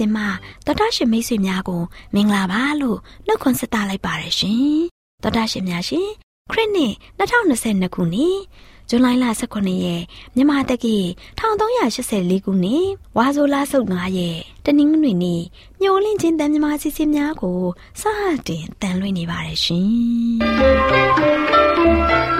စီစဉ်မှာတော်တာရှင်မိတ်ဆွေများကိုမင်္ဂလာပါလို့နှုတ်ခွန်းဆက်တာလိုက်ပါတယ်ရှင်တော်တာရှင်များရှင်ခရစ်နှစ်2022ခုနှစ်ဇွန်လ18ရက်မြန်မာတက္ကီ1384ခုနှစ်ဝါဆိုလာဆုတ်9ရက်တနင်္ဂနွေနေ့မျော်လင့်ခြင်းတန်မြမာစီစဉ်များကိုစတင်တန်လွင့်နေပါတယ်ရှင်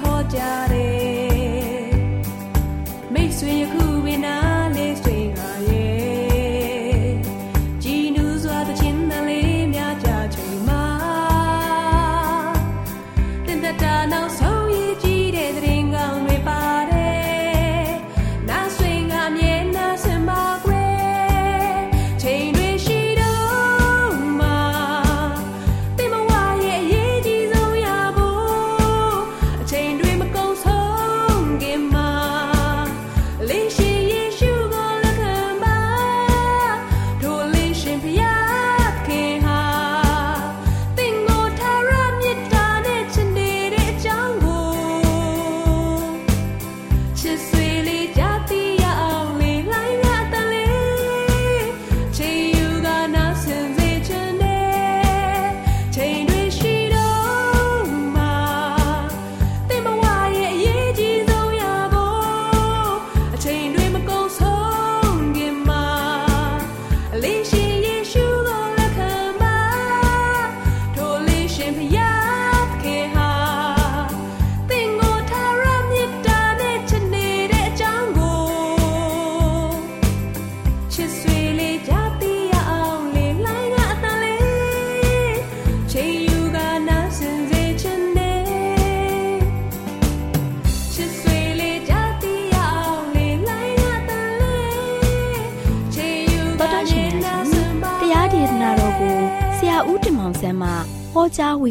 ဟောကြား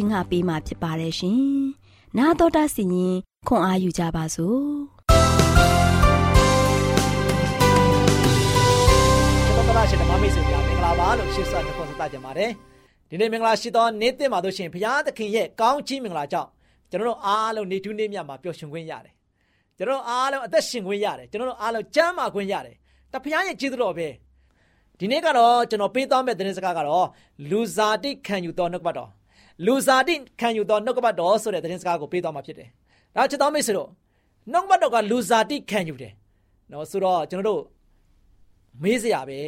ဝင်ငါပေးมาဖြစ်ပါတယ်ရှင်။နာတော်တာစီရင်ခွန်အားယူကြပါစို့။ကျွန်တော်တို့ရှင်ဓမ္မမိတ်ဆွေများသကြပါတယ်ဒီနေ့မင်္ဂလာရှိသောနေ့သစ်မှာတို့ရှင်ဘုရားသခင်ရဲ့ကောင်းချီးမင်္ဂလာကြောင့်ကျွန်တော်တို့အားလုံးနေထူးနေ့မြတ်မှာပျော်ရွှင်ခွင့်ရတယ်ကျွန်တော်တို့အားလုံးအသက်ရှင်ခွင့်ရတယ်ကျွန်တော်တို့အားလုံးကျမ်းမာခွင့်ရတယ်တဘုရားရဲ့ကျေးဇူးတော်ပဲဒီနေ့ကတော့ကျွန်တော်ပေးသွားမယ့်သတင်းစကားကတော့လူဇာတိခံယူသောနှုတ်ကပတ်တော် လူဇာတိခံယူသောနှုတ်ကပတ်တော်ဆိုတဲ့သတင်းစကားကိုပေးသွားမှာဖြစ်တယ်ဒါချစ်တော်မိတ်ဆွေတို့နှုတ်ကပတ်တော်ကလူဇာတိခံယူတယ်နော်ဆိုတော့ကျွန်တော်တို့မေးစရာပဲ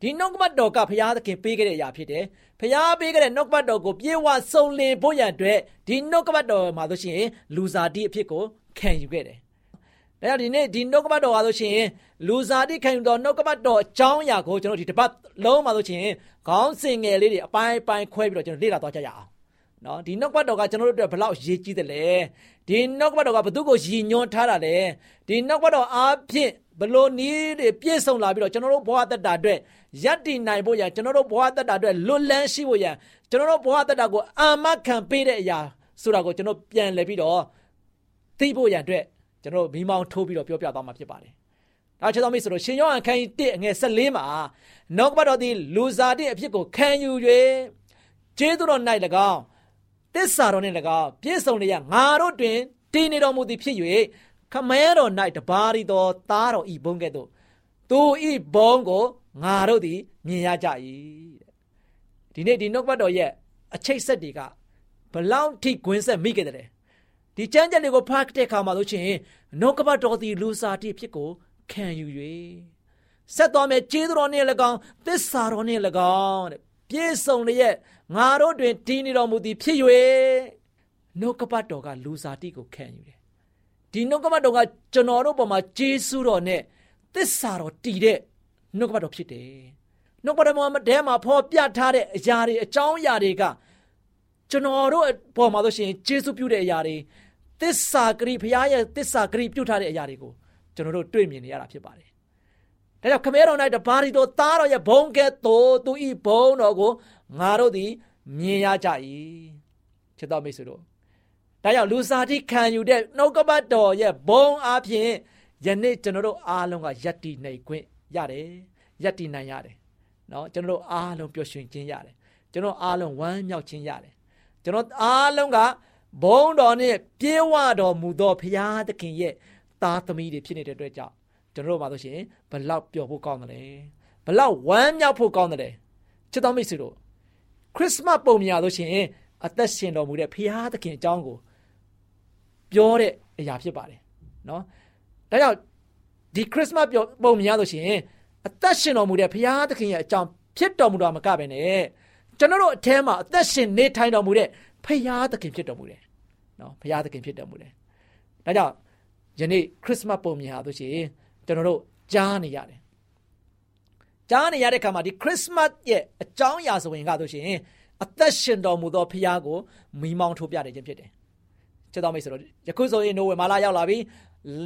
ဒီနှုတ်ကပတ်တော်ကဘုရားသခင်ပေးခဲ့တဲ့အရာဖြစ်တယ်။ဘုရားပေးခဲ့တဲ့နှုတ်ကပတ်တော်ကိုပြေဝစုံလင်ဖို့ရန်အတွက်ဒီနှုတ်ကပတ်တော်မှာဆိုရှင်လူစားတိအဖြစ်ကိုခံယူခဲ့တယ်။ ဒါကြောင့်ဒီနေ့ဒီနှုတ်ကပတ်တော်ဟာဆိုရှင်လူစားတိခံယူတော်နှုတ်ကပတ်တော်အကြောင်းအရာကိုကျွန်တော်ဒီတစ်ပတ်လုံးမှာဆိုရှင်ခေါင်းစဉ်ငယ်လေးတွေအပိုင်းပိုင်းခွဲပြီးတော့ကျွန်တော်လေ့လာသွားကြရအောင်။နော်ဒီနှုတ်ကပတ်တော်ကကျွန်တော်တို့အတွက်ဘလောက်ရေးကြီးတယ်လဲ။ဒီနှုတ်ကပတ်တော်ကဘသူ့ကိုရည်ညွှန်းထားတာလဲ။ဒီနှုတ်ကပတ်တော်အားဖြင့်ဘလို့နည်းတွေပြည့်စုံလာပြီးတော့ကျွန်တော်တို့ဘဝတက်တာအတွက်ယက်တည်နိုင်ဖို့ရန်ကျွန်တော်တို့ဘဝတက်တာအတွက်လွတ်လန်းရှိဖို့ရန်ကျွန်တော်တို့ဘဝတက်တာကိုအာမခံပေးတဲ့အရာဆိုတာကိုကျွန်တော်ပြန်လည်ပြီးတော့သိဖို့ရန်အတွက် ကျွန်တော်မိမောင်းထိုးပြီးတော့ပြောပြသွားမှာဖြစ်ပါတယ်။ဒါချေတော်မိတ်ဆိုတော့ရှင်ယောဟန်ခန်းကြီး1ငယ်14မှာနောက်ကပတ်တော်သည်လူစားတဲ့အဖြစ်ကိုခံယူ၍ကျေးဇူးတော်၌၎င်းတစ္ဆာတော်နှင့်၎င်းပြည့်စုံလျက်ငါတို့တွင်တည်နေတော်မူသည်ဖြစ်၍ခမဲတော်၌တပါးရီသောသားတော်ဤဘုံကဲ့သို့သူဤဘုံကိုငါတို့သည်မြင်ရကြ၏တဲ့ဒီနေ့ဒီနှုတ်ဘတ်တော်ရဲ့အချိတ်ဆက်တွေကဘလောက်ထိကွင်းဆက်မိခဲ့တယ် ဒီကျမ်းကျက်တွေကိုဖတ်တဲ့အခါမှာလို့ချင်းနှုတ်ကပတ်တော်သည်လူစားတိဖြစ်ကိုခံယူ၍ဆက်တော်မဲ့ကျေးဇူးတော်နှင့်၎င်းသစ္စာတော်နှင့်၎င်းတဲ့ပြည့်စုံလျက်ငါတို့တွင်တည်နေတော်မူသည်ဖြစ်၍နှုတ်ကပတ်တော်ကလူစားတိကိုခံယူတယ်ဒီနှုတ်ကပတ်တော်ကကျွန်တော်တို့ပေါ်မှာဂျေစုတော်နဲ့သစ္စာတော်တည်တဲ့နှုတ်ကပတ်တော်ဖြစ်တယ်။နှုတ်ကပတ်တော်မှာတဲမှာဖော်ပြထားတဲ့အရာတွေအကြောင်းအရာတွေကကျွန်တော်တို့ပေါ်မှာဆိုရှင်ဂျေစုပြုတဲ့အရာတွေ သစ္စာဂရိဘုရားရဲ့သစ္စာဂရိပြုထားတဲ့အရာတွေကိုကျွန်တော်တို့တွေ့မြင်နေရတာဖြစ်ပါတယ်။ဒါကြောင့်ခမဲတော်၌တပါးရီတော်သားတော်ရဲ့ဘုံကဲ့သို့သူဤဘုံတော်ကိုငါတို့သည်မြင်ရကြ၏။ချစ်တော်မိတ်ဆွေတို့ဒါကြောင့်လူစားတိခံယူတဲ့နှုတ်ကပတ်တော်ရဲ့ဘုံအပြင်ယနေ့ကျွန်တော်တို့အားလုံးကယက်တီနိုင်ခွင့်ရတယ်။ယက်တီနိုင်ရတယ်။နော်ကျွန်တော်တို့အားလုံးပျော်ရွှင်ခြင်းရတယ်။ကျွန်တော်အားလုံးဝမ်းမြောက်ခြင်းရတယ်။ကျွန်တော်အားလုံးက ဘုံတော်နဲ့ပြေဝတော်မူသောဘုရားသခင်ရဲ့သားသမီးတွေဖြစ်နေတဲ့အတွက်ကြောင့်ကျွန်တော်တို့ပါလို့ရှိရင်ဘလောက်ပျော်ဖို့ကောင်းတယ်လဲဘလောက်ဝမ်းမြောက်ဖို့ကောင်းတယ်လဲချစ်တော်မိတ်ဆွေတို့ခရစ်မတ်ပုံမြာလို့ရှိရင်အသက်ရှင်တော်မူတဲ့ဘုရားသခင်အကြောင်းကိုပြောတဲ့အရာဖြစ်ပါတယ်နော်ဒါကြောင့်ဒီခရစ်မတ်ပုံမြင်ရလို့ရှိရင်အသက်ရှင်တော်မူတဲ့ဘုရားသခင်ရဲ့အကြောင်းဖြစ်တော်မူတာမကပဲနဲ့ကျွန်တော်တို့အထဲမှာအသက်ရှင်နေထိုင်တော်မူတဲ့ ဘုရားသခင်ဖြစ်တော်မူတယ်နော်ဘုရားသခင်ဖြစ်တော်မူတယ်ဒါကြောင့်ယနေ့ခရစ်မတ်ပုံမြင်ဟာဆိုရှင်ကျွန်တော်တို့ကြားနေရတယ်ကြားနေရတဲ့အခါမှာဒီခရစ်မတ်ရဲ့အကြောင်းအရာဆိုရင်ကဆိုရှင်အသက်ရှင်တော်မူသောဘုရားကိုမိမောင်းထိုးပြနေခြင်းဖြစ်တယ်ချစ်တော်မိတ်ဆိုတော့ယခုဆိုရင်နိုဝင်ဘာလရောက်လာပြီ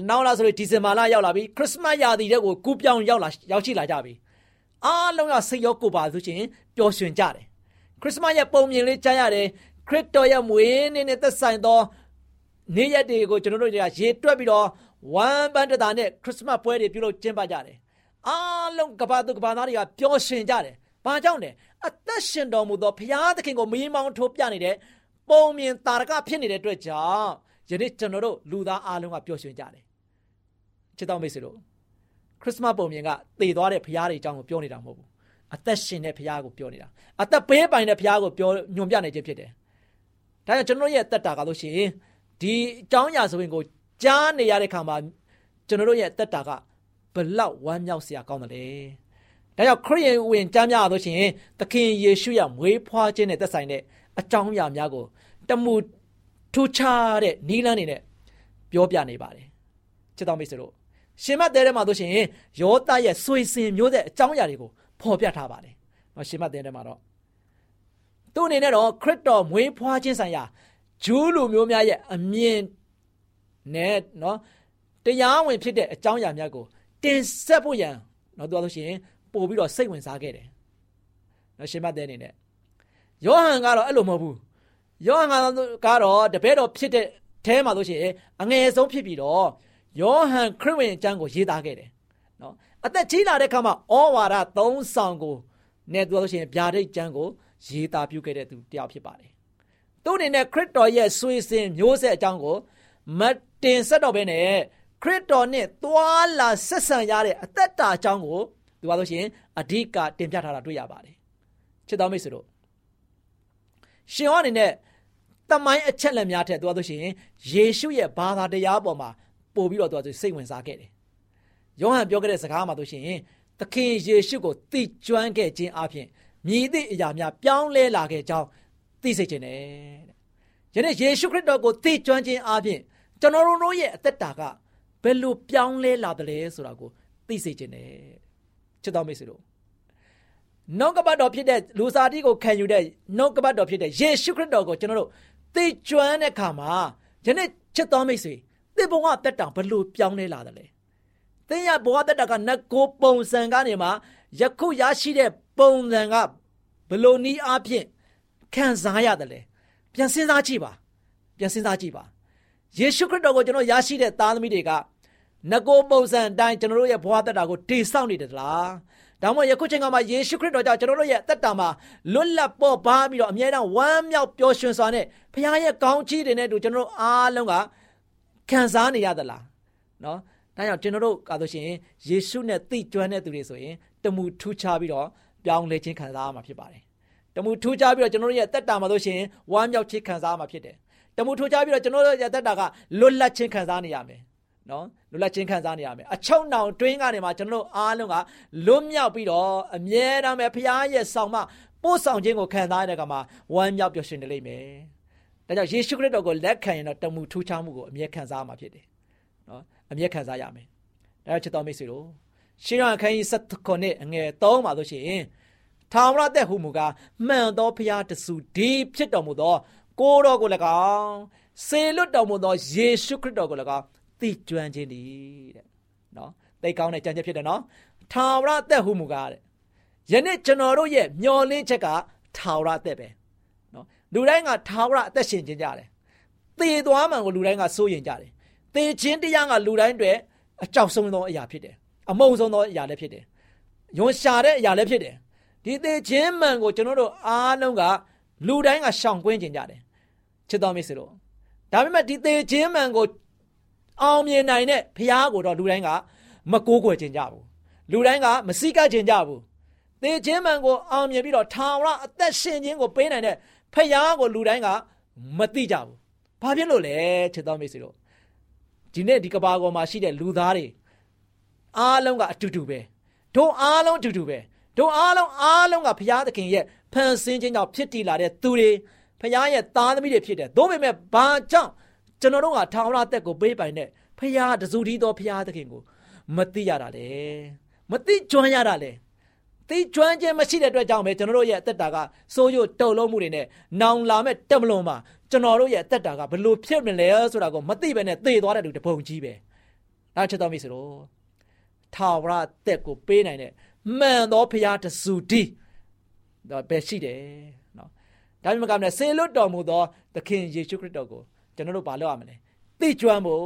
နောက်လာဆိုရင်ဒီဇင်ဘာလရောက်လာပြီခရစ်မတ်ရာသီတဲ့ကိုကူးပြောင်းရောက်လာရောက်ရှိလာကြပြီအားလုံးကစိတ်ရောကိုယ်ပါဆိုရှင်ပျော်ရွှင်ကြတယ်ခရစ်မတ်ရဲ့ပုံမြင်လေးကြားရတယ် ခရစ်တော်ရဲ့မွေးနေ့နဲ့သက်ဆိုင်သောနေ့ရက်တွေကိုကျွန်တော်တို့တွေကရေတွက်ပြီးတော့ဝမ်းပန်းတတာနဲ့ခရစ်မတ်ပွဲတွေပြုလုပ်ကျင်းပကြတယ်အားလုံးကဘာသူကဘာသားတွေကပျော်ရွှင်ကြတယ်ဘာကြောင့်လဲအသက်ရှင်တော်မူသောဘုရားသခင်ကိုမီးမောင်းထိုးပြနေတဲ့ပုံမြင်တာရကဖြစ်နေတဲ့အတွက်ကြောင့်ယနေ့ကျွန်တော်တို့လူသားအားလုံးကပျော်ရွှင်ကြတယ်ချစ်တော်မိတ်ဆွေတို့ခရစ်စမတ်ပုံမြင်ကတည်သွားတဲ့ဘုရားတွေအကြောင်းကိုပြောနေတာမဟုတ်ဘူးအသက်ရှင်တဲ့ဘုရားကိုပြောနေတာအသက်ပေးပိုင်တဲ့ဘုရားကိုပြောညွန်ပြနေခြင်းဖြစ်တယ် ဒါကြောင့်ကျွန်တော်ရဲ့အသက်တာကလို့ရှိရင်ဒီအကြောင်းအရာဆိုရင်ကိုကြားနေရတဲ့ခါမှာကျွန်တော်တို့ရဲ့အသက်တာကဘလောက်ဝမ်းမြောက်စရာကောင်းတယ်လေဒါကြောင့်ခရစ်ယာန်ဝင်ကြားများလို့ရှိရင်သခင်ယေရှုရဲ့မွေးဖွားခြင်းနဲ့သက်ဆိုင်တဲ့အကြောင်းအရာများကိုတမှုထူးခြားတဲ့နီးလန်းနေနဲ့ပြောပြနေပါတယ်ချစ်တော်မိတ်ဆွေတို့ရှင်မတ်တဲထဲမှာဆိုရှင်ယောသရဲ့ဆွေစဉ်မျိုးတဲ့အကြောင်းအရာတွေကိုဖော်ပြထားပါတယ်။ရှင်မတ်တဲထဲမှာတော့ သူ့အနေနဲ့တော့ခရစ်တော်မွေးဖွားခြင်းဆိုင်ရာဂျူးလူမျိုးများရဲ့အမြင်နဲ့နော်တရားဝင်ဖြစ်တဲ့အကြောင်းအရာများကိုတင်ဆက်ဖို့ရန်နော်သူကဆိုရှင်ပို့ပြီးတော့စိတ်ဝင်စားခဲ့တယ်။နော်ရှင်မတ်တဲအနေနဲ့ယောဟန်ကတော့အဲ့လိုမဟုတ်ဘူးယောဟန်ကတော့တပည့်တော်ဖြစ်တဲ့အဲမှာလို့ရှိရင်အငယ်ဆုံးဖြစ်ပြီးတော့ယောဟန်ခရစ်ဝင်အကျမ်းကိုရေးသားခဲ့တယ်နော်အသက်ကြီးလာတဲ့အခါမှာဩဝါဒ၃ဆောင်ကိုနဲ့သူဆိုရှင်ဗျာဒိတ်ကျမ်းကို ရေးသားပြုခဲ့တဲ့သူတယောက်ဖြစ်ပါတယ်သူအနေနဲ့ခရစ်တော်ရဲ့ဆွေစဉ်မျိုးဆက်အကြောင်းကိုမတင်ဆက်တော့ဘဲနဲ့ခရစ်တော်နဲ့သွာလာဆက်ဆံရတဲ့အသက်တာအကြောင်းကိုသူပါလို့ရှိရင်အဓိကတင်ပြထားတာတွေ့ရပါတယ်ချစ်တော်မိတ်ဆွေတို့ရှင်ဟောအနေနဲ့တမိုင်းအချက်လက်များထက်သူပါလို့ရှိရင်ယေရှုရဲ့ဘာသာတရားပေါ်မှာပို့ပြီးတော့သူကစိတ်ဝင်စားခဲ့တယ်ယောဟန်ပြောခဲ့တဲ့စကားမှာဆိုရှင်သခင်ယေရှုကိုသိကျွမ်းခဲ့ခြင်းအပြင် မြည်သည့်အရာများပြောင်းလဲလာခဲ့ကြောင်းသိစေခြင်းနဲ့ယနေ့ယေရှုခရစ်တော်ကိုသိကျွမ်းခြင်းအပြင်ကျွန်တော်တို့ရဲ့အသက်တာကဘယ်လိုပြောင်းလဲလာသလဲဆိုတာကိုသိစေခြင်းနဲ့ချစ်တော်မိတ်ဆွေတို့နှုတ်ကပတ်တော်ဖြစ်တဲ့လူစားတိကိုခံယူတဲ့နှုတ်ကပတ်တော်ဖြစ်တဲ့ယေရှုခရစ်တော်ကိုကျွန်တော်တို့သိကျွမ်းတဲ့အခါမှာယနေ့ချစ်တော်မိတ်ဆွေသင်ဘဝတက်တောင်ဘယ်လိုပြောင်းလဲလာသလဲသင်ရဘဝတက်တာကနတ်ကိုပုံစံကနေမှယခုရရှိတဲ့ ပုံစံကဘယ်လိုနည်းအားဖြင့်ခံစားရတယ်လဲပြန်စဉ်းစားကြည့်ပါပြန်စဉ်းစားကြည့်ပါယေရှုခရစ်တော်ကိုကျွန်တော်ရရှိတဲ့သားသမီးတွေကငကိုပုံစံအတိုင်းကျွန်တော်တို့ရဲ့ဘဝတက်တာကိုတည်ဆောက်နေတယ်လားဒါမှမဟုတ်ယခုချိန်ကမှယေရှုခရစ်တော်ကြောင့်ကျွန်တော်တို့ရဲ့အသက်တာမှာလွတ်လပ်ပေါ်ပါပြီးတော့အမြဲတမ်းဝမ်းမြောက်ပျော်ရွှင်စွာနဲ့ဘုရားရဲ့ကောင်းချီးတွေနဲ့တူကျွန်တော်တို့အားလုံးကခံစားနေရသလားနော်ဒါကြောင့်ကျွန်တော်တို့ကာလို့ရှိရင်ယေရှုနဲ့သိကျွမ်းတဲ့သူတွေဆိုရင်တမှုထူးခြားပြီးတော့ ပြောင်းလဲခြင်းခံစားရမှာဖြစ်ပါတယ်တမှုထူးခြားပြီးတော့ကျွန်တော်တို့ရဲ့တက်တာမှာဆိုရှင်ဝမ်းမြောက်ခြင်းခံစားရမှာဖြစ်တယ်တမှုထူးခြားပြီးတော့ကျွန်တော်တို့ရဲ့တက်တာကလွတ်လပ်ခြင်းခံစားနေရမယ်နော်လွတ်လပ်ခြင်းခံစားနေရမယ်အချုံနောင်တွင်းကနေမှကျွန်တော်တို့အားလုံးကလွတ်မြောက်ပြီးတော့အမြဲတမ်းပဲဖခင်ရဲ့ဆောင်မပို့ဆောင်ခြင်းကိုခံစားရတဲ့ကမှာဝမ်းမြောက်ပျော်ရွှင်နေလိမ့်မယ်ဒါကြောင့်ယေရှုခရစ်တော်ကိုလက်ခံရင်တော့တမှုထူးခြားမှုကိုအမြဲခံစားရမှာဖြစ်တယ်နော်အမြဲခံစားရမယ်ဒါကြောင့်ချစ်တော်မိတ်ဆွေတို့ ရှင်းရခန်းကြီး7ခုနှစ်အငယ်3ပါလို့ရှိရင်ထာဝရတဲ့ဟုမူကားမှန်သောဖျားတဆူဒီဖြစ်တော်မူသောကိုတော်ကို၎င်းစေလွတ်တော်မူသောယေရှုခရစ်တော်ကို၎င်းသိကျွမ်းခြင်းဒီတဲ့နော်သိကောင်းတဲ့ကြံချက်ဖြစ်တယ်နော်ထာဝရတဲ့ဟုမူကားတဲ့ယနေ့ကျွန်တော်တို့ရဲ့မျော်လင့်ချက်ကထာဝရတဲ့ပဲနော်လူတိုင်းကထာဝရအသက်ရှင်ခြင်းကြတယ်သေသွားမှန်ကိုလူတိုင်းကစိုးရင်ကြတယ်သေခြင်းတရားကလူတိုင်းတွေအကြောက်ဆုံးသောအရာဖြစ်တယ် အမုန်းဆုံးသောအရာလည်းဖြစ်တယ်ယွန်ရှာတဲ့အရာလည်းဖြစ်တယ်ဒီသေခြင်းမှန်ကိုကျွန်တော်တို့အားလုံးကလူတိုင်းကရှောင်ကွင်းကျင်ကြတယ်ချစ်တော်မိတ်ဆွေတို့ဒါပေမဲ့ဒီသေခြင်းမှန်ကိုအောင်မြင်နိုင်တဲ့ဖခင်ကိုတော့လူတိုင်းကမကိုးကွယ်ကျင်ကြဘူးလူတိုင်းကမစိကပ်ကျင်ကြဘူးသေခြင်းမှန်ကိုအောင်မြင်ပြီးတော့ထာဝရအသက်ရှင်ခြင်းကိုပေးနိုင်တဲ့ဖခင်ကိုလူတိုင်းကမသိကြဘူးဘာဖြစ်လို့လဲချစ်တော်မိတ်ဆွေတို့ဒီနေ့ဒီကဘာပေါ်မှာရှိတဲ့လူသားတွေ အားလုံးကအတူတူပဲတို့အားလုံးအတူတူပဲတို့အားလုံးအားလုံးကဘုရားသခင်ရဲ့ဖန်ဆင်းခြင်းကြောင့်ဖြစ်တည်လာတဲ့သူတွေဘုရားရဲ့သားသမီးတွေဖြစ်တယ်။ဒါပေမဲ့ဘာကြောင့်ကျွန်တော်တို့ကထာဝရတက်ကိုပေးပိုင်တဲ့ဘုရားတစုတည်းသောဘုရားသခင်ကိုမသိရတာလေ။မသိကျွမ်းရတာလေ။သိကျွမ်းခြင်းမရှိတဲ့အတွက်ကြောင့်ပဲကျွန်တော်တို့ရဲ့အသက်တာကစိုးရုပ်တုန်လုံးမှုတွေနဲ့နောင်လာမဲ့တက်မလွန်မှာကျွန်တော်တို့ရဲ့အသက်တာကဘလို့ဖြစ်မလဲဆိုတာကိုမသိဘဲနဲ့သေသွားတဲ့လူတပုံကြီးပဲ။ဒါချက်တော်မိတ်ဆွေတို့ ထာဝရတက်ကိုပေးနိုင်တဲ့မှန်သောဖရာတဆူတီတော့ပဲရှိတယ်နော်ဒါပေမဲ့ကမ္ဘာနဲ့ဆေလွတ်တော်မူသောသခင်ယေရှုခရစ်တော်ကိုကျွန်တော်တို့ဘာလုပ်ရမလဲသိကျွမ်းဖို့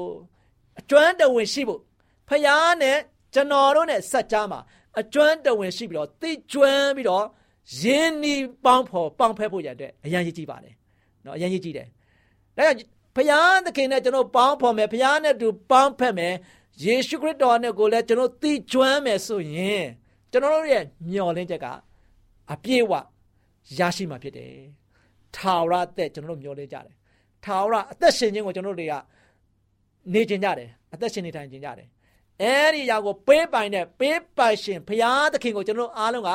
အကျွမ်းတဝင်ရှိဖို့ဖရာနဲ့ကျွန်တော်တို့နဲ့ဆက်ကြားမှာအကျွမ်းတဝင်ရှိပြီးတော့သိကျွမ်းပြီးတော့ယင်းနီပေါင်းဖော်ပေါင်းဖက်ဖို့ရတဲ့အရန်ကြီးကြည့်ပါတယ်နော်အရန်ကြီးကြည့်တယ်ဒါကြောင့်ဖရာသခင်နဲ့ကျွန်တော်ပေါင်းဖော်မယ်ဖရာနဲ့တူပေါင်းဖက်မယ် ယေရှုခရစ်တော်နဲ့ကိုလည်းကျွန်တော်သိကျွမ်းမယ်ဆိုရင်ကျွန်တော်တို့ရဲ့မျှော်လင့်ချက်ကအပြည့်အဝရရှိမှာဖြစ်တယ်။ထာဝရအသက်ကျွန်တော်တို့မျှော်လင့်ကြတယ်။ထာဝရအသက်ရှင်ခြင်းကိုကျွန်တော်တို့တွေကနေကျင်ကြတယ်။အသက်ရှင်နေထိုင်ကျင်ကြတယ်။အဲဒီຢာကိုပေးပိုင်တဲ့ပေးပိုင်ရှင်ဘုရားသခင်ကိုကျွန်တော်တို့အားလုံးက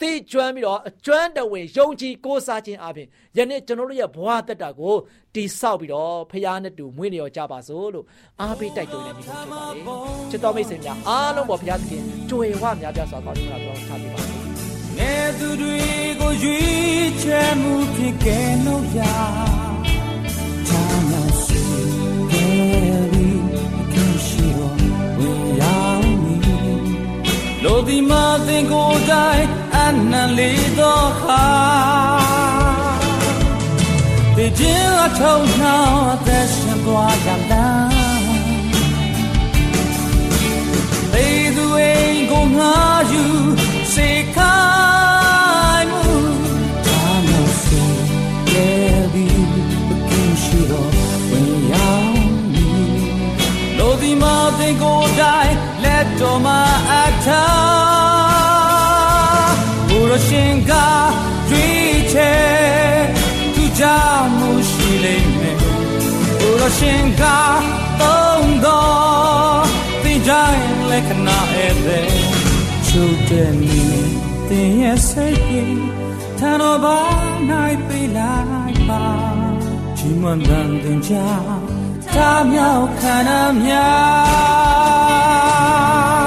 သိကျွမ်းပြီးတော့အကျွမ်းတဝင်ယုံကြည်ကိုးစားခြင်းအပြင်ယနေ့ကျွန်တော်တို့ရဲ့ဘဝတက်တာကိုတိဆောက်ပြီးတော့ဖခင်နဲ့တူမွေးနေရောကြပါစို့လို့အားပေးတိုက်တွန်းနေမိလို့ဖြစ်ပါတယ်ချစ်တော်မိတ်ဆွေများအားလုံးပေါ်ဘုရားသခင်ကြွယ်ဝများပြားစွာကောင်းချီးမလာပြောထားပေးပါစေငယ်သူတွေကိုရွေးချယ်မှုဖြစ်ကဲလို့ရာသာနာရှိခဲ့ပြီးခင်ရှိတော်ဝင်ရောက်မီလို့ဒီမှာသင်ကိုယ်တိုင်အ နံလေးသောခါတည်ခြင်းအထုံနှောင်းအသက်ရှင်သွားကြတာသေသူအိမ် ရားရှင်ကသုံးတော်သင်တိုင်းလက္ခဏာဧည့်သည်ချုပ်တဲ့နေသင်ရဲ့စိတ်ကြီးထန်တော်ဘာနိုင်ပေးလိုက်ပါကြီးမွန်တဲ့တင်ကြတာမြောက်ခန္ဓာများ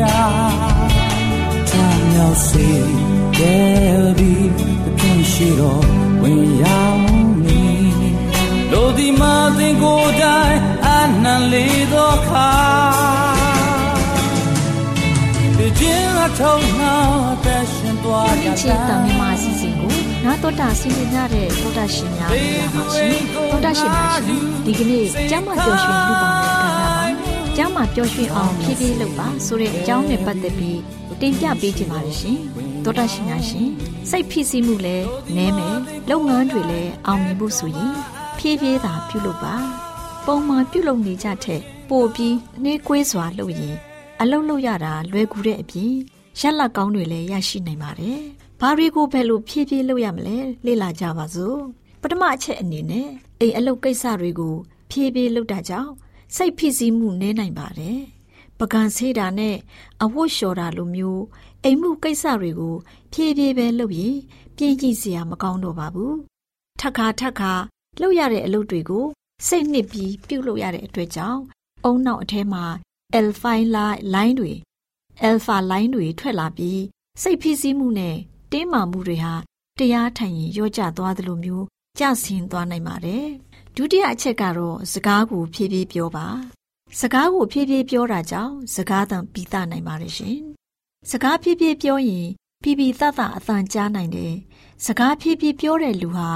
နှုတ်ရာချမ်းမြောက်စေတယ်ဒီသင်ရှိတော်ဝင်ရောက်နေလို့ဒီမှာသင်ကိုယ်တိုင်အနံလေးသောခါဒီချင်းအထုံးနှောင်းတဲ့ရှင်သွားကြဒီချေတံမြန်မာအစီအစဉ်ကိုနာတော်တာဆင်းနေကြတဲ့သောတာရှင်များပါပါရှင်သောတာရှင်များရှင်ဒီကနေ့ကျမ်းမာပျော်ရွှင်လူပေါင်းတဲ့ကဏ္ဍမှာ ကျမ်းမာပျော်ရွှင်အောင်ဖြည်းဖြည်းလုပ်ပါဆိုတဲ့အကြောင်းနဲ့ပတ်သက်ပြီးတင်ပြပေးချင်ပါတယ်ရှင်သောတာရှင်များရှင်စိတ်ဖိစီးမှုလည်းနည်းမယ်လုပ်ငန်းတွေလည်းအောင်မြင်ဖို့ဆိုရင်ဖြည်းဖြည်းသာပြုလုပ်ပါပုံမှန်ပြုလုပ်နေကြတဲ့ပို့ပြီးနှေးကွေးစွာလုပ်ရင်အလုပ်လုပ်ရတာလွယ်ကူတဲ့အပြင်ရက်လက်ကောင်းတွေလည်းရရှိနိုင်ပါတယ်။ဘာတွေကိုဘယ်လိုဖြည်းဖြည်းလုပ်ရမလဲလေ့လာကြပါစို့။ပထမအချက်အနေနဲ့အိမ်အလုပ်ကိစ္စတွေကိုဖြည်းဖြည်းလုပ်တာကြောင့် စိတ်ဖိစီးမှုနည်းနိုင်ပါတယ်။ပကံဆေးတာနဲ့အဝတ်လျှော်တာလိုမျိုးအိမ်မှုကိစ္စတွေကို ဖြည်းဖြည်းပဲလုပ်ရင်ပြင်းကြည့်စရာမကောင်းတော့ပါဘူး။ထပ်ခါထပ်ခါလုပ်ရတဲ့အလုပ်တွေကိုစိတ်နှစ်ပြီးပြုတ်လုပ်ရတဲ့အတွက်ကြောင့်အုံနောက်အထဲမှာ alpha line တွေ alpha line တွေထွက်လာပြီးစိတ်ဖိစီးမှုနဲ့တင်းမာမှုတွေဟာတရားထိုင်ရင်ရော့ကျသွားသလိုမျိုးကျဆင်းသွားနိုင်ပါတယ်။ ဒုတိယအချက်ကတော့စကားကိုဖြည်းဖြည်းပြောပါ။စကားကိုဖြည်းဖြည်းပြောတာကြောင့်စကားသံပြီးသားနိုင်ပါတယ်ရှင်။စကားဖြည်းဖြည်းပြောရင်ဖြည်းဖြည်းသသအသံကြားနိုင်တယ်။စကားဖြည်းဖြည်းပြောတဲ့လူဟာ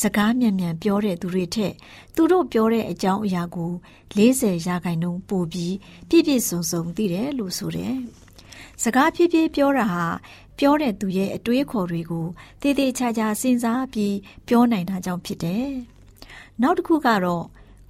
စကားမြန်မြန်ပြောတဲ့သူတွေထက်သူတို့ပြောတဲ့အကြောင်းအရာကို40ရာခိုင်နှုန်းပိုပြီးပြည့်ပြည့်စုံစုံသိတယ်လို့ဆိုတယ်။စကားဖြည်းဖြည်းပြောတာဟာပြောတဲ့သူရဲ့အတွေးခေါ်တွေကိုတည်တည်ချာချာစဉ်းစားပြီးပြောနိုင်တာကြောင့်ဖြစ်တယ်။ နောက်တစ်ခုကတော့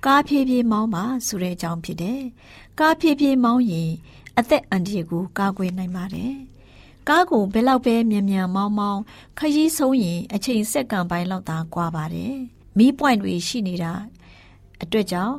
ကားဖြည်းဖြည်းမောင်းပါဆိုတဲ့အကြောင်းဖြစ်တယ်။ကားဖြည်းဖြည်းမောင်းရင်အသက်အန္တရာယ်ကိုကာကွယ်နိုင်ပါတယ်။ကားကိုဘယ်လောက်ပဲမြန်မြန်မောင်းမောင်းခရီးဆုံးရင်အချိန်စက္ကန့်ပိုင်းလောက်သာကွာပါတယ်။မီးပွိုင်တွေရှိနေတာအတွက်ကြောင့်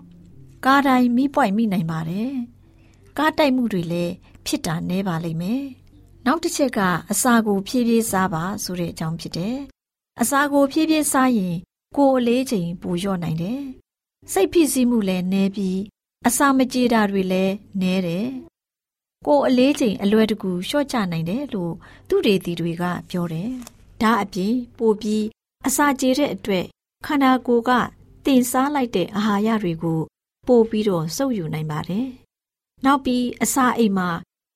ကားတိုင်းမီးပွိုင်မိနိုင်ပါတယ်။ကားတိုက်မှုတွေလည်းဖြစ်တာနည်းပါလိမ့်မယ်။နောက်တစ်ချက်ကအစာကိုဖြည်းဖြည်းစားပါဆိုတဲ့အကြောင်းဖြစ်တယ်။အစာကိုဖြည်းဖြည်းစားရင် ကိုယ်အလေးချိန်ပိုလျော့နိုင်တယ်။စိတ်ဖိစီးမှုလည်းနည်းပြီးအစာမကြေတာတွေလည်းနည်းတယ်။ကိုယ်အလေးချိန်အလွယ်တကူလျှော့ချနိုင်တယ်လို့သူတေသီတွေကပြောတယ်။ဒါအပြင်ပိုပြီးအစာကြေတဲ့အတွက်ခန္ဓာကိုယ်ကတင်စားလိုက်တဲ့အာဟာရတွေကိုပို့ပြီးတော့စုပ်ယူနိုင်ပါတယ်။နောက်ပြီးအစာအိမ်မှာ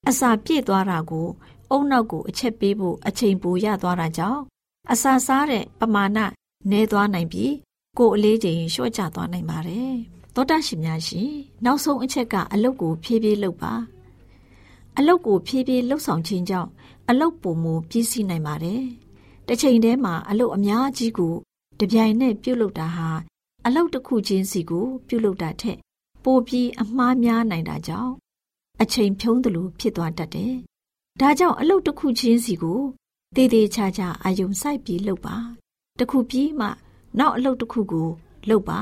အစာပြည့်သွားတာကို အုံနောက်ကိုအချက်ပေးဖို့အချိန်ပိုရသွားတာကြောင့်အစာစားတဲ့ပမာဏ နည်းသွားနိုင်ပြီးကိုယ်အလေးချိန်လျှော့ချသွားနိုင်ပါတယ်။သောတာရှင်များရှင်နောက်ဆုံးအချက်ကအလုတ်ကိုဖြည်းဖြည်းလုပ်ပါ။အလုတ်ကိုဖြည်းဖြည်းလှုပ်ဆောင်ခြင်းကြောင့်အလုတ်ပုံမူပြည့်စည်နိုင်ပါတယ်။တစ်ချိန်တည်းမှာအလုတ်အများကြီးကိုတပြိုင်နက်ပြုတ်လုတာဟာအလုတ်တစ်ခုချင်းစီကို ပြုတ်လုတာထက်ပိုပြီးအမှားများနိုင်တာကြောင့်အချိန်ဖြုံးသလိုဖြစ်သွားတတ်တယ်။ဒါကြောင့်အလုတ်တစ်ခုချင်းစီကိုတည်တည်ချာချာအာယုံစိုက်ပြီးလုပ်ပါ။ တစ်ခုပြီးမှနောက်အလုတ်တစ်ခုကိုလုပ်ပါ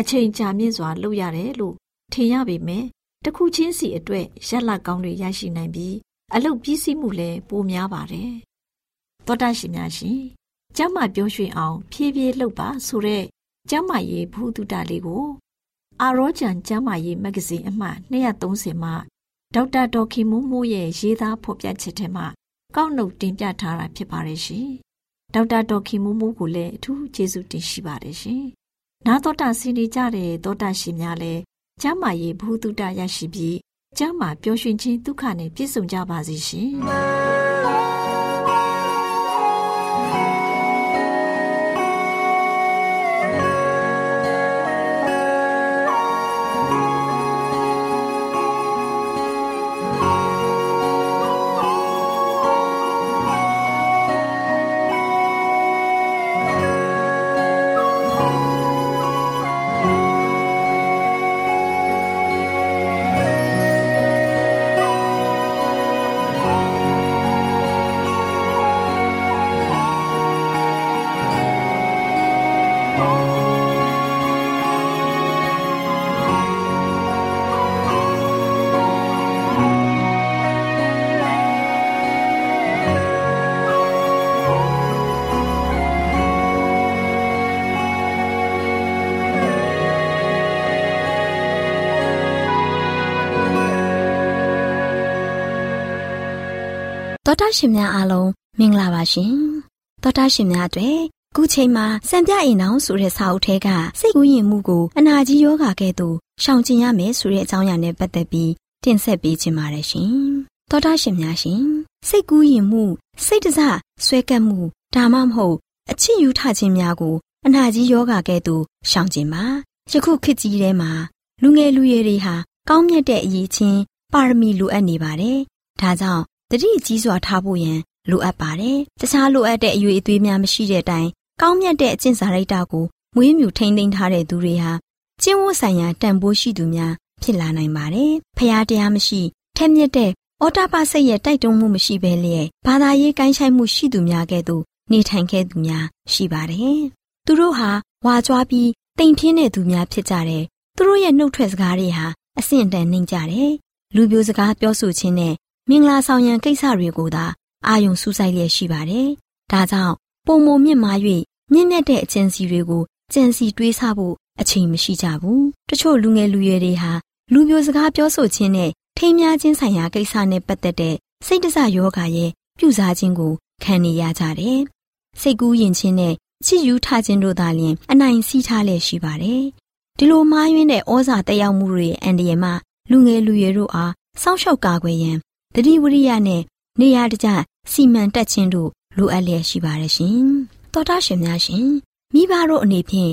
အချိန်ကြာမြင့်စွာလုပ်ရတယ်လို့ထင်ရပေမဲ့တစ်ခုချင်းစီအတွက်ရက်လက်ကောင်းတွေရရှိနိုင်ပြီးအလုတ်ပြီးစီးမှုလည်းပိုများပါတယ်။သောတာရှင်များရှင်ကျမ်းမာပြောရွှင်အောင် ဖြည်းဖြည်းလှုပ်ပါဆိုတဲ့ကျမ်းမာရေးဘုဒ္ဓတာလေးကို အာရောချန်ကျမ်းမာရေးမဂ္ဂဇင်းအမှတ်230မှာဒေါက်တာဒေါ်ခင်မိုးမိုးရဲ့ရေးသားဖော်ပြချက်ထဲမှာကောက်နှုတ်တင်ပြထားတာဖြစ်ပါတယ်ရှင် ဒေါက်တာဒေါ်ခင်မိုးမိုးကိုလည်းအထူးကျေးဇူးတင်ရှိပါတယ်ရှင်။နာတော်တာစီနေကြတဲ့သောတာရှင်များလည်းကျမ်းမာရေးဘုဟုတုတရရှိပြီးကျမ်းမာပျော်ရွှင်ခြင်းဒုက္ခနဲ့ပြည့်စုံကြပါစေရှင်။ တော်တာရှင်များအားလုံးမင်္ဂလာပါရှင်တော်တာရှင်များအတွက်ခုချိန်မှာစံပြအိမ်အောင်ဆိုတဲ့စာအုပ်ထဲကစိတ်ကူးယဉ်မှုကိုအနာကြီးယောဂါကဲ့သို့ရှောင်ကျဉ်ရမယ်ဆိုတဲ့အကြောင်းအရာနဲ့ပတ်သက်ပြီးတင်ဆက်ပေးခြင်းပါတယ်ရှင်တော်တာရှင်များရှင်စိတ်ကူးယဉ်မှုစိတ်တစဆွဲကပ်မှုဒါမှမဟုတ်အချစ်ယူထခြင်းများကိုအနာကြီးယောဂါကဲ့သို့ရှောင်ကျဉ်ပါယခုခေတ်ကြီးထဲမှာလူငယ်လူရွယ်တွေဟာကောင်းမြတ်တဲ့အရေးချင်းပါရမီလိုအပ်နေပါတယ်ဒါကြောင့် တတိကြီးစွာထားဖို့ရန်လိုအပ်ပါတယ်။တခြားလိုအပ်တဲ့အရွေအသွေးများမရှိတဲ့အတိုင်းကောင်းမြတ်တဲ့အကျင့်စာရိတ္တကိုမွေးမြူထိန်းသိမ်းထားတဲ့သူတွေဟာကျင့်ဝတ်ဆိုင်ရာတန်ဖိုးရှိသူများဖြစ်လာနိုင်ပါတယ်။ဖျားတရားမရှိထက်မြက်တဲ့အော်တာပါစိတ်ရဲ့တိုက်တွန်းမှုမရှိဘဲလျက်ဘာသာရေးကိုင်းဆိုင်မှုရှိသူများကဲ့သို့နေထိုင်ခဲ့သူများရှိပါတယ်။သူတို့ဟာဝါကြွားပြီးတိမ်ပြင်းတဲ့သူများဖြစ်ကြတယ်။သူတို့ရဲ့နှုတ်ထွက်စကားတွေဟာအဆင့်တန်နှိမ့်ကြတယ်။လူမျိုးစကားပြောဆိုခြင်းနဲ့ မင်္ဂလာဆောင်ရန်ကိစ္စတွေကိုသာအာယုံစူးစိုက်လျက်ရှိပါတယ်။ဒါကြောင့်ပုံမမြင့်မား၍မြင့်မြတ်တဲ့အကျဉ်စီတွေကိုကြံစီတွေးဆဖို့အချိန်မရှိကြဘူး။တချို့လူငယ်လူရွယ်တွေဟာလူမျိုးစကားပြောဆိုခြင်းနဲ့ထိမ်းများခြင်းဆိုင်ရာကိစ္စနဲ့ပတ်သက်တဲ့စိတ်တစယောဂရဲ့ပြုစားခြင်းကိုခံနေရကြတယ်။စိတ်ကူးယဉ်ခြင်းနဲ့ချစ်ယူထားခြင်းတို့သာလျှင်အနိုင်စီးထားလျက်ရှိပါတယ်။ဒီလိုမှားယွင်းတဲ့ဩဇာတက်ရောက်မှုတွေအန္တရာယ်မှလူငယ်လူရွယ်တို့အားစောင့်ရှောက်ကာကွယ်ရန် တတိဝရိယနဲ့နေရာတကျစီမံတက်ခြင်းတို့လိုအပ်လျက်ရှိပါတယ်ရှင်။သောတာရှင်များရှင်မိဘတို့အနေဖြင့်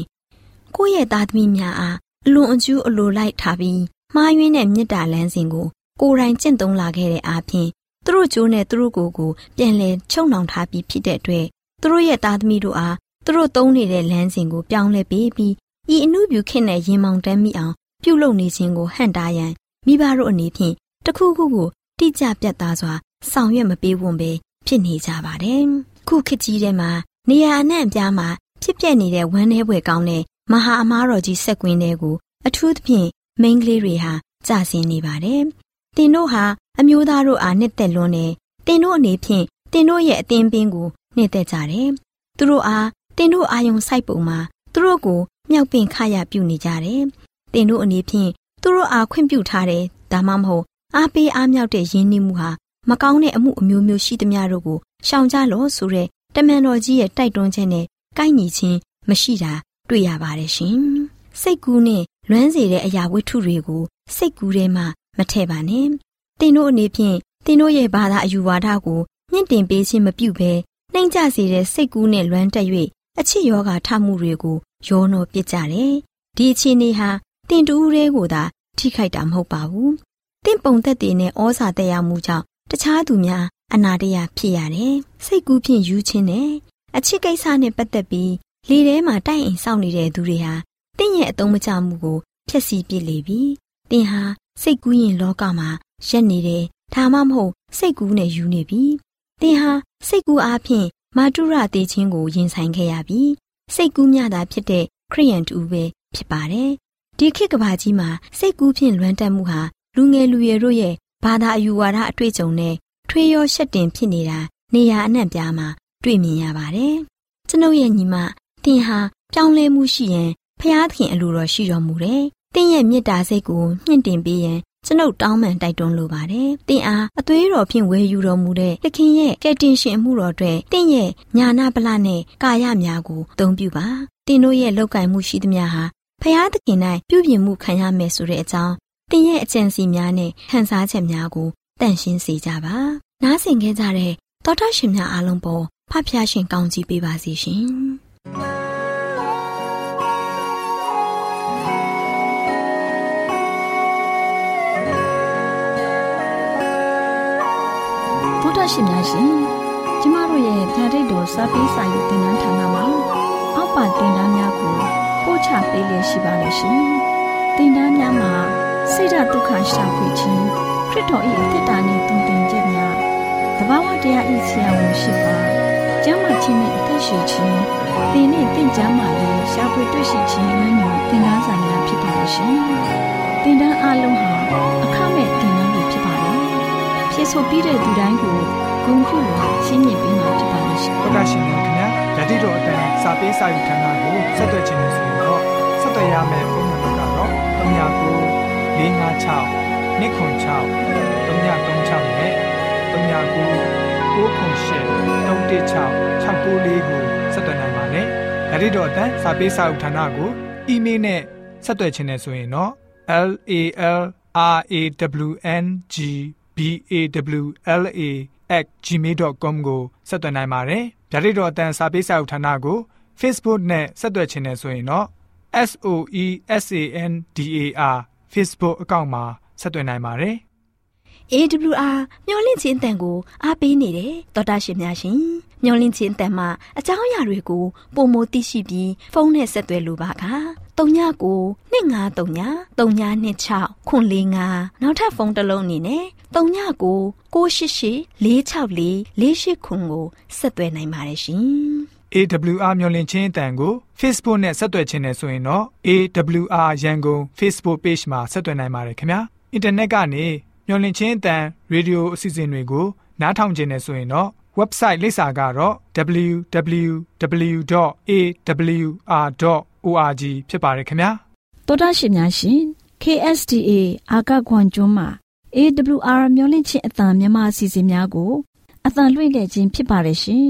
ကိုယ့်ရဲ့သားသမီးများအားအလွန်အကျူးအလိုလိုက်ထားပြီးမှားယွင်းတဲ့မေတ္တာလမ်းစဉ်ကိုကိုယ်တိုင်ကျင့်သုံးလာခဲ့တဲ့အားဖြင့်သူတို့ကျိုးနဲ့သူတို့ကိုယ်ကိုပြန်လည်ချုံနှောင်ထားပြီးဖြစ်တဲ့အတွက်သူတို့ရဲ့သားသမီးတို့အားသူတို့သုံးနေတဲ့လမ်းစဉ်ကိုပြောင်းလဲပေးပြီးဤအမှုပြုခင်နဲ့ရင်မောင်တမ်းမိအောင်ပြုလုပ်နေခြင်းကိုဟန့်တားရန်မိဘတို့အနေဖြင့်တခုခုကို တိကျပြတ်သားစွာဆောင်ရွက်မပေးဝန်ပဲဖြစ်နေကြပါတယ်။ခုခေတ်ကြီးထဲမှာနေရာအနှံ့အပြားမှာဖြစ်ပျက်နေတဲ့ဝမ်းနည်းဖွယ်ကောင်းတဲ့မဟာအမားတော်ကြီးဆက်ကွင်းတွေကိုအထူးသဖြင့်မိန်းကလေးတွေဟာကြာဆင်းနေပါတယ်။တင်တို့ဟာအမျိုးသားတို့အားနှစ်သက်လွန်းတယ်။တင်တို့အနေဖြင့်တင်တို့ရဲ့အသင်းပင်ကိုနှစ်သက်ကြတယ်။သူတို့အားတင်တို့အာယုံစိုက်ပုံမှာသူတို့ကိုမြောက်ပင်ခရပြုနေကြတယ်။တင်တို့အနေဖြင့်သူတို့အားခွင့်ပြုထားတယ်ဒါမှမဟုတ် အားပေးအားမြောက်တဲ့ယဉ်ကျေးမှုဟာမကောင်းတဲ့အမှုအမျိုးမျိုးရှိသမျှတို့ကိုရှောင်ကြလို့ဆိုတဲ့တမန်တော်ကြီးရဲ့တိုက်တွန်းချက်နဲ့ကိုက်ညီခြင်းမရှိတာတွေ့ရပါတယ်ရှင်။စိတ်ကူးနဲ့လွမ်းစေတဲ့အရာဝတ္ထုတွေကိုစိတ်ကူးထဲမှာမထည့်ပါနဲ့။တင်တို့အနေဖြင့်တင်တို့ရဲ့ဘာသာအယူဝါဒကိုမြင့်တင်ပေးခြင်းမပြုဘဲနှိမ့်ကြစေတဲ့စိတ်ကူးနဲ့လွမ်းတက်၍အချစ်ယောဂထမှုတွေကိုရောနှောပစ်ကြတယ်။ဒီအခြေအနေဟာတင်တူးရဲကိုသာထိခိုက်တာမဟုတ်ပါဘူး။ တင့်ပုံသက်တည်နဲ့ဩဇာတက်ရောက်မှုကြောင့်တခြားသူများအနာတရဖြစ်ရတယ်။စိတ်ကူးဖြင့်ယူခြင်းနဲ့အချစ်ကိစ္စနဲ့ပတ်သက်ပြီးလေထဲမှာတိုက်အိမ်စောင့်နေတဲ့သူတွေဟာတင့်ရဲ့အတုံးမချမှုကိုဖျက်ဆီးပစ်လေပြီ။တင်ဟာစိတ်ကူးရင်လောကမှာရက်နေတယ်။ဒါမှမဟုတ်စိတ်ကူးနဲ့ယူနေပြီ။တင်ဟာစိတ်ကူးအားဖြင့်မာတုရတေခြင်းကိုရင်ဆိုင်ခဲ့ရပြီ။စိတ်ကူးမြတာဖြစ်တဲ့ခရိယန်တူပဲဖြစ်ပါတယ်။ဒီခေတ်ကဘာကြီးမှာစိတ်ကူးဖြင့်လွမ်းတက်မှုဟာ လူငယ်လူရွယ်တို့ရဲ့ဘာသာအယူဝါဒအတွေ့အကြုံနဲ့ထွေးရောရှက်တင်ဖြစ်နေတာနေရာအနှံ့ပြားမှာတွေ့မြင်ရပါတယ်။ကျွန်ုပ်ရဲ့ညီမတင်ဟာပြောင်းလဲမှုရှိရင်ဖျားသခင်အလိုတော်ရှိတော်မူတယ်။တင်းရဲ့မေတ္တာစိတ်ကိုမြင့်တင်ပေးရန်ကျွန်ုပ်တောင်းပန်တိုက်တွန်းလိုပါတယ်။တင်အားအသွေးတော်ဖြင့်ဝယ်ယူတော်မူတဲ့သခင်ရဲ့ကယ်တင်ရှင်မှုတော်အတွက်တင့်ရဲ့ညာနာပလနဲ့ကာယများကိုအသုံးပြုပါ။တင်တို့ရဲ့လောက်ကင်မှုရှိသမျှဟာဖျားသခင်၌ပြုပြင်မှုခံရမယ်ဆိုတဲ့အကြောင်း တင်ရဲ့အကြံစီများနဲ့ဟန်စားချက်များကိုတန့်ရှင်းစေကြပါ။နားဆင်ခဲ့ကြတဲ့သောတာရှင်များအားလုံးပေါ်ဖဖျားရှင်ကောင်းကြီးပေးပါစီရှင်။ဗုဒ္ဓရှင်များရှင်ကျမတို့ရဲ့ဓာတ်တော်စာပေးစာယူတင်နန်းဌာနမှာအောက်ပါတင်ဒားများကိုပို့ချပေးလျက်ရှိပါတယ်ရှင်တင်ဒားများမှာ ဆိဒ္ဓဒုက္ခရှာဖွေခြင်းခရစ်တော်၏အသက်တာနှင့်တုန်တင်ခြင်းများတဘာဝတရားဤဆရာဝန်ရှိပါကျမ်းမာခြင်းနဲ့အသက်ရှိခြင်းသင်နဲ့တင့်ကြမာရေးရှာဖွေတွေ့ရှိခြင်းမျိုးတင်ဒားစာများဖြစ်ပါရဲ့ရှင်တင်ဒားအလုံးဟာအခမဲ့တင်ဒားတွေဖြစ်ပါတယ်ဖြစ်ဆိုပြီးတဲ့သူတိုင်းကိုဂုဏ်ပြုလို့ရှင်းပြပေးမှာဖြစ်ပါရဲ့ရှင်တော်တာရှင်များခင်ဗျာဓာတိတော်အတန်းစာပေးစာယူဌာနကိုဆက်သွယ်ခြင်းနဲ့ဆိုရင်တော့ဆက်သွယ်ရမယ့်ဖုန်းနံပါတ်ကတော့39 656 296 336နဲ့39 98 316 694ကိုဆက်သွယ်နိုင်ပါတယ်ဓာတိတော်အတန်းစာပေးစာယူဌာနကိုအီးမေးလ်နဲ့ဆက်သွယ်ခြင်းနဲ့ဆိုရင်တော့ L A L R A W N G B A W L A @gmail.com ကိုဆက်သွင်းနိုင်ပါတယ်။ဗျာဒိတ်တော်အတန်းစာပေးစာဥထာဏာကို Facebook နဲ့ဆက်သွယ်ခြင်းနဲ့ဆိုရင်တော့ SOESANDAR Facebook အကောင့်မှာဆက်သွင်းနိုင်ပါတယ်။ AWR မျော်လင့်ခြင်းအတန်ကိုအားပေးနေတယ်တော်တာရှင်များရှင်မျော်လင့်ခြင်းအတန်မှာအကြောင်းအရာတွေကိုပုံမသိရှိပြီးဖုန်းနဲ့ဆက်သွယ်လိုပါက39 2939 3926ခွန်45နောက်ထပ်ဖုန်းတစ်လုံးအနေနဲ့39 688 464 48ခွန်ကိုဆက်သွယ်နိုင်ပါတယ်ရှင် AWR မျော်လင့်ခြင်းအတန်ကို Facebook နဲ့ဆက်သွယ်ခြင်းနဲ့ဆိုရင်တော့ AWR ရန်ကုန် Facebook Page မှာဆက်သွယ်နိုင်ပါတယ်ခင်ဗျာ။ Internet ကနေမျော်လင့်ခြင်းအတန်ရေဒီယိုအစီအစဉ်တွေကိုနားထောင်ခြင်းနဲ့ဆိုရင်တော့ website လိပ်စာကတော့ www.awr.org ဖြစ်ပါတယ်ခင်ဗျာတောတာရှင်များရှင် KSTA အာကခွန်ကျွန်းမှာ AWR မျိုးလင့်ချင်းအတံမြန်မာအစီအစဉ်များကိုအတံလွှင့်ခဲ့ခြင်းဖြစ်ပါတယ်ရှင်